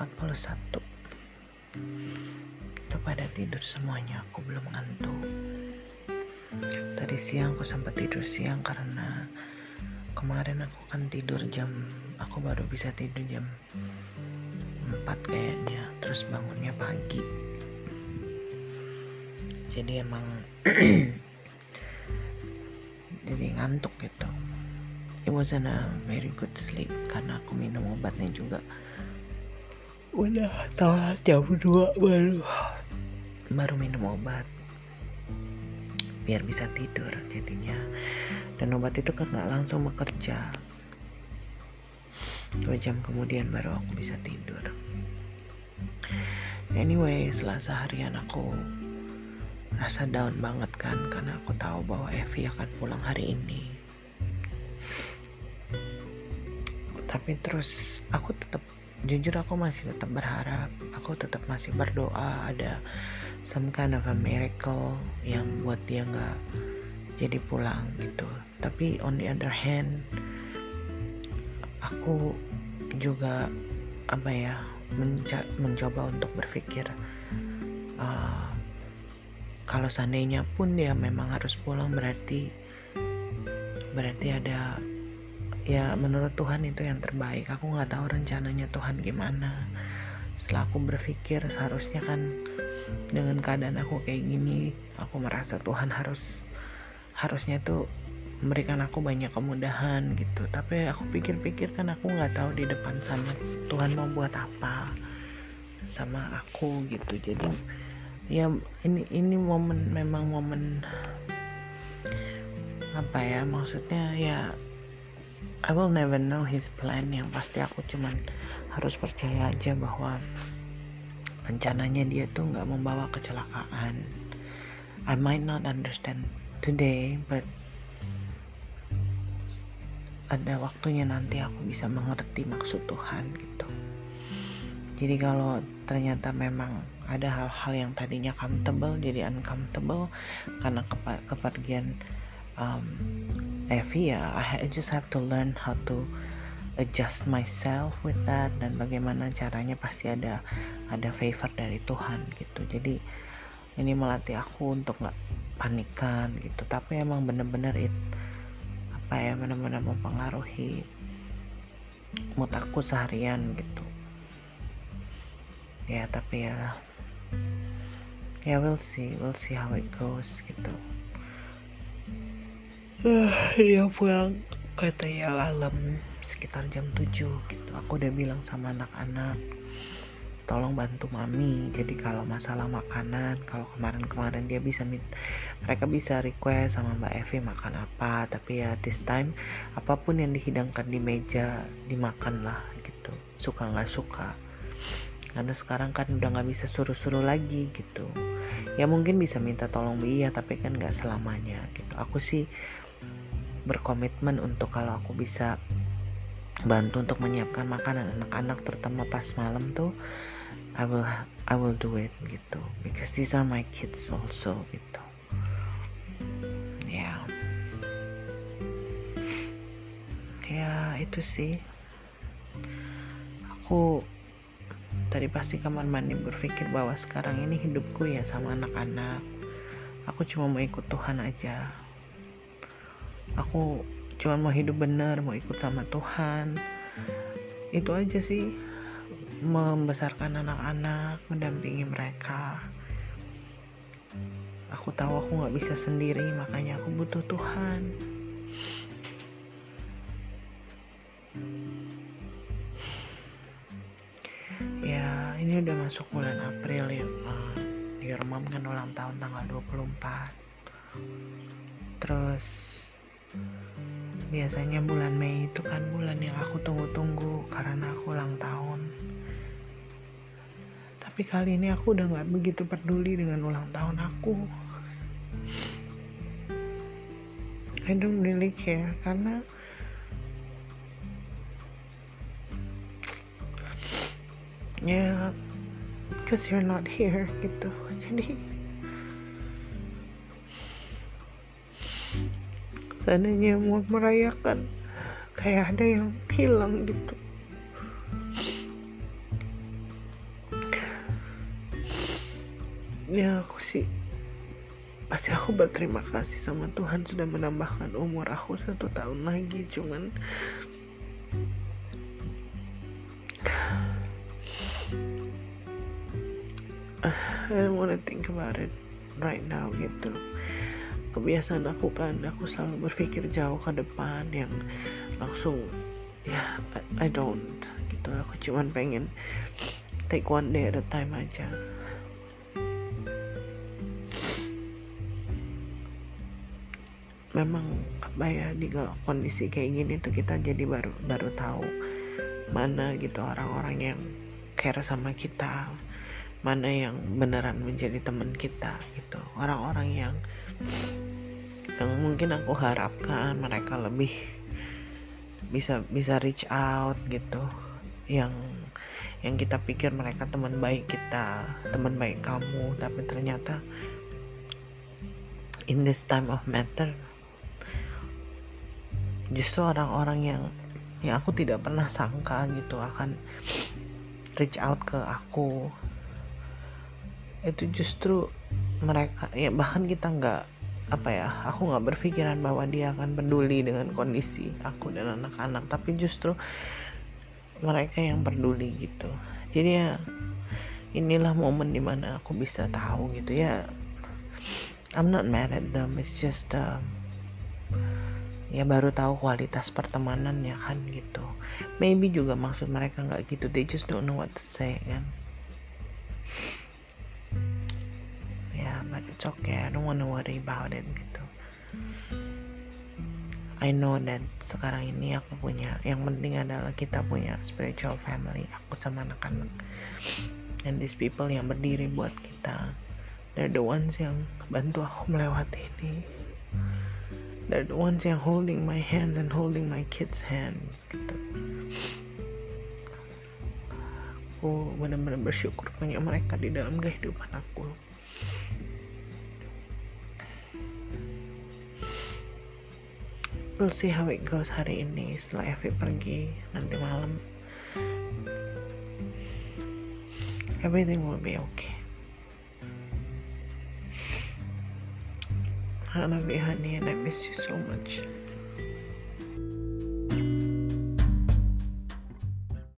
41 Udah pada tidur semuanya Aku belum ngantuk. Tadi siang aku sempat tidur siang Karena Kemarin aku kan tidur jam Aku baru bisa tidur jam 4 kayaknya Terus bangunnya pagi. Jadi emang Jadi ngantuk gitu. It wasn't a very good sleep Karena aku minum obatnya juga Udah telat jam 2 baru. Baru minum obat. Biar bisa tidur jadinya. Dan obat itu kan gak langsung bekerja. Dua jam kemudian baru aku bisa tidur. Anyway setelah seharian aku rasa down banget kan karena aku tahu bahwa Evi akan pulang hari ini. Tapi terus aku tetap jujur aku masih tetap berharap aku tetap masih berdoa ada some kind of a miracle yang buat dia nggak jadi pulang gitu. Tapi on the other hand aku juga apa ya menca mencoba untuk berpikir uh, kalau seandainya pun dia memang harus pulang berarti berarti ada ya menurut Tuhan itu yang terbaik. Aku nggak tahu rencananya Tuhan gimana. Setelah aku berpikir seharusnya kan dengan keadaan aku kayak gini aku merasa Tuhan harus harusnya tuh memberikan aku banyak kemudahan gitu. Tapi aku pikir-pikir kan aku nggak tahu di depan sana Tuhan mau buat apa sama aku gitu. Jadi ya ini ini momen memang momen apa ya maksudnya ya I will never know his plan. Yang pasti aku cuman harus percaya aja bahwa rencananya dia tuh nggak membawa kecelakaan. I might not understand today but ada waktunya nanti aku bisa mengerti maksud Tuhan gitu. Jadi kalau ternyata memang ada hal-hal yang tadinya comfortable jadi uncomfortable karena kepergian um, Evi ya I just have to learn how to adjust myself with that dan bagaimana caranya pasti ada ada favor dari Tuhan gitu. Jadi ini melatih aku untuk nggak panikan gitu. Tapi emang bener-bener it apa ya bener-bener mempengaruhi mood aku seharian gitu. Ya tapi ya ya we'll see we'll see how it goes gitu uh, dia pulang katanya alam sekitar jam 7 gitu. Aku udah bilang sama anak-anak tolong bantu mami jadi kalau masalah makanan kalau kemarin-kemarin dia bisa mereka bisa request sama mbak Evi makan apa tapi ya this time apa pun yang dihidangkan di meja dimakan lah gitu. Suka nggak suka. Karena sekarang kan udah nggak bisa suruh-suruh lagi gitu. Ya mungkin bisa minta tolong iya tapi kan nggak selamanya gitu. Aku sih berkomitmen untuk kalau aku bisa bantu untuk menyiapkan makanan anak-anak terutama pas malam tuh I will I will do it gitu. Because these are my kids also gitu. Ya ya itu sih. Aku tadi pasti kamar mandi berpikir bahwa sekarang ini hidupku ya sama anak-anak. Aku cuma mau ikut Tuhan aja aku cuma mau hidup benar mau ikut sama Tuhan. Itu aja sih membesarkan anak-anak mendampingi mereka. Aku tahu aku nggak bisa sendiri makanya aku butuh Tuhan. Ya ini udah masuk bulan April ya your mom kan ulang tahun tanggal 24 terus biasanya bulan Mei itu kan bulan yang aku tunggu-tunggu karena aku ulang tahun. Tapi kali ini aku udah gak begitu peduli dengan ulang tahun aku. I don't really care karena ya cause you're not here gitu. Jadi seandainya mau merayakan. Kayak ada yang hilang gitu. Ya aku sih pasti aku berterima kasih sama Tuhan sudah menambahkan umur aku satu tahun lagi cuman I don't wanna think about it right now gitu kebiasaan aku kan aku selalu berpikir jauh ke depan yang langsung ya I, I don't gitu. Aku cuman pengen take one day at a time aja. Memang apa ya di kondisi kayak gini tuh kita jadi baru baru tahu mana gitu orang-orang yang care sama kita mana yang beneran menjadi teman kita gitu. Orang-orang yang yang mungkin aku harapkan mereka lebih bisa bisa reach out gitu. Yang yang kita pikir mereka teman baik kita teman baik kamu. Tapi ternyata in this time of matter justru orang-orang yang yang aku tidak pernah sangka gitu akan reach out ke aku. Itu justru mereka ya bahkan kita nggak apa ya aku nggak berpikiran bahwa dia akan peduli dengan kondisi aku dan anak-anak tapi justru mereka yang peduli gitu. Jadi ya inilah momen di mana aku bisa tahu gitu ya. I'm not mad at them it's just uh, ya baru tahu kualitas pertemanan ya kan gitu. Maybe juga maksud mereka nggak gitu they just don't know what to say kan it's okay I don't wanna worry about it gitu. I know that sekarang ini aku punya yang penting adalah kita punya spiritual family aku sama anak-anak. And these people yang berdiri buat kita they're the ones yang bantu aku melewati ini. They're the ones yang holding my hands and holding my kids hands gitu. Aku benar-benar bersyukur punya mereka di dalam kehidupan aku we'll see how it goes hari ini setelah Evi pergi nanti malam everything will be okay I love you, honey, and I miss you so much.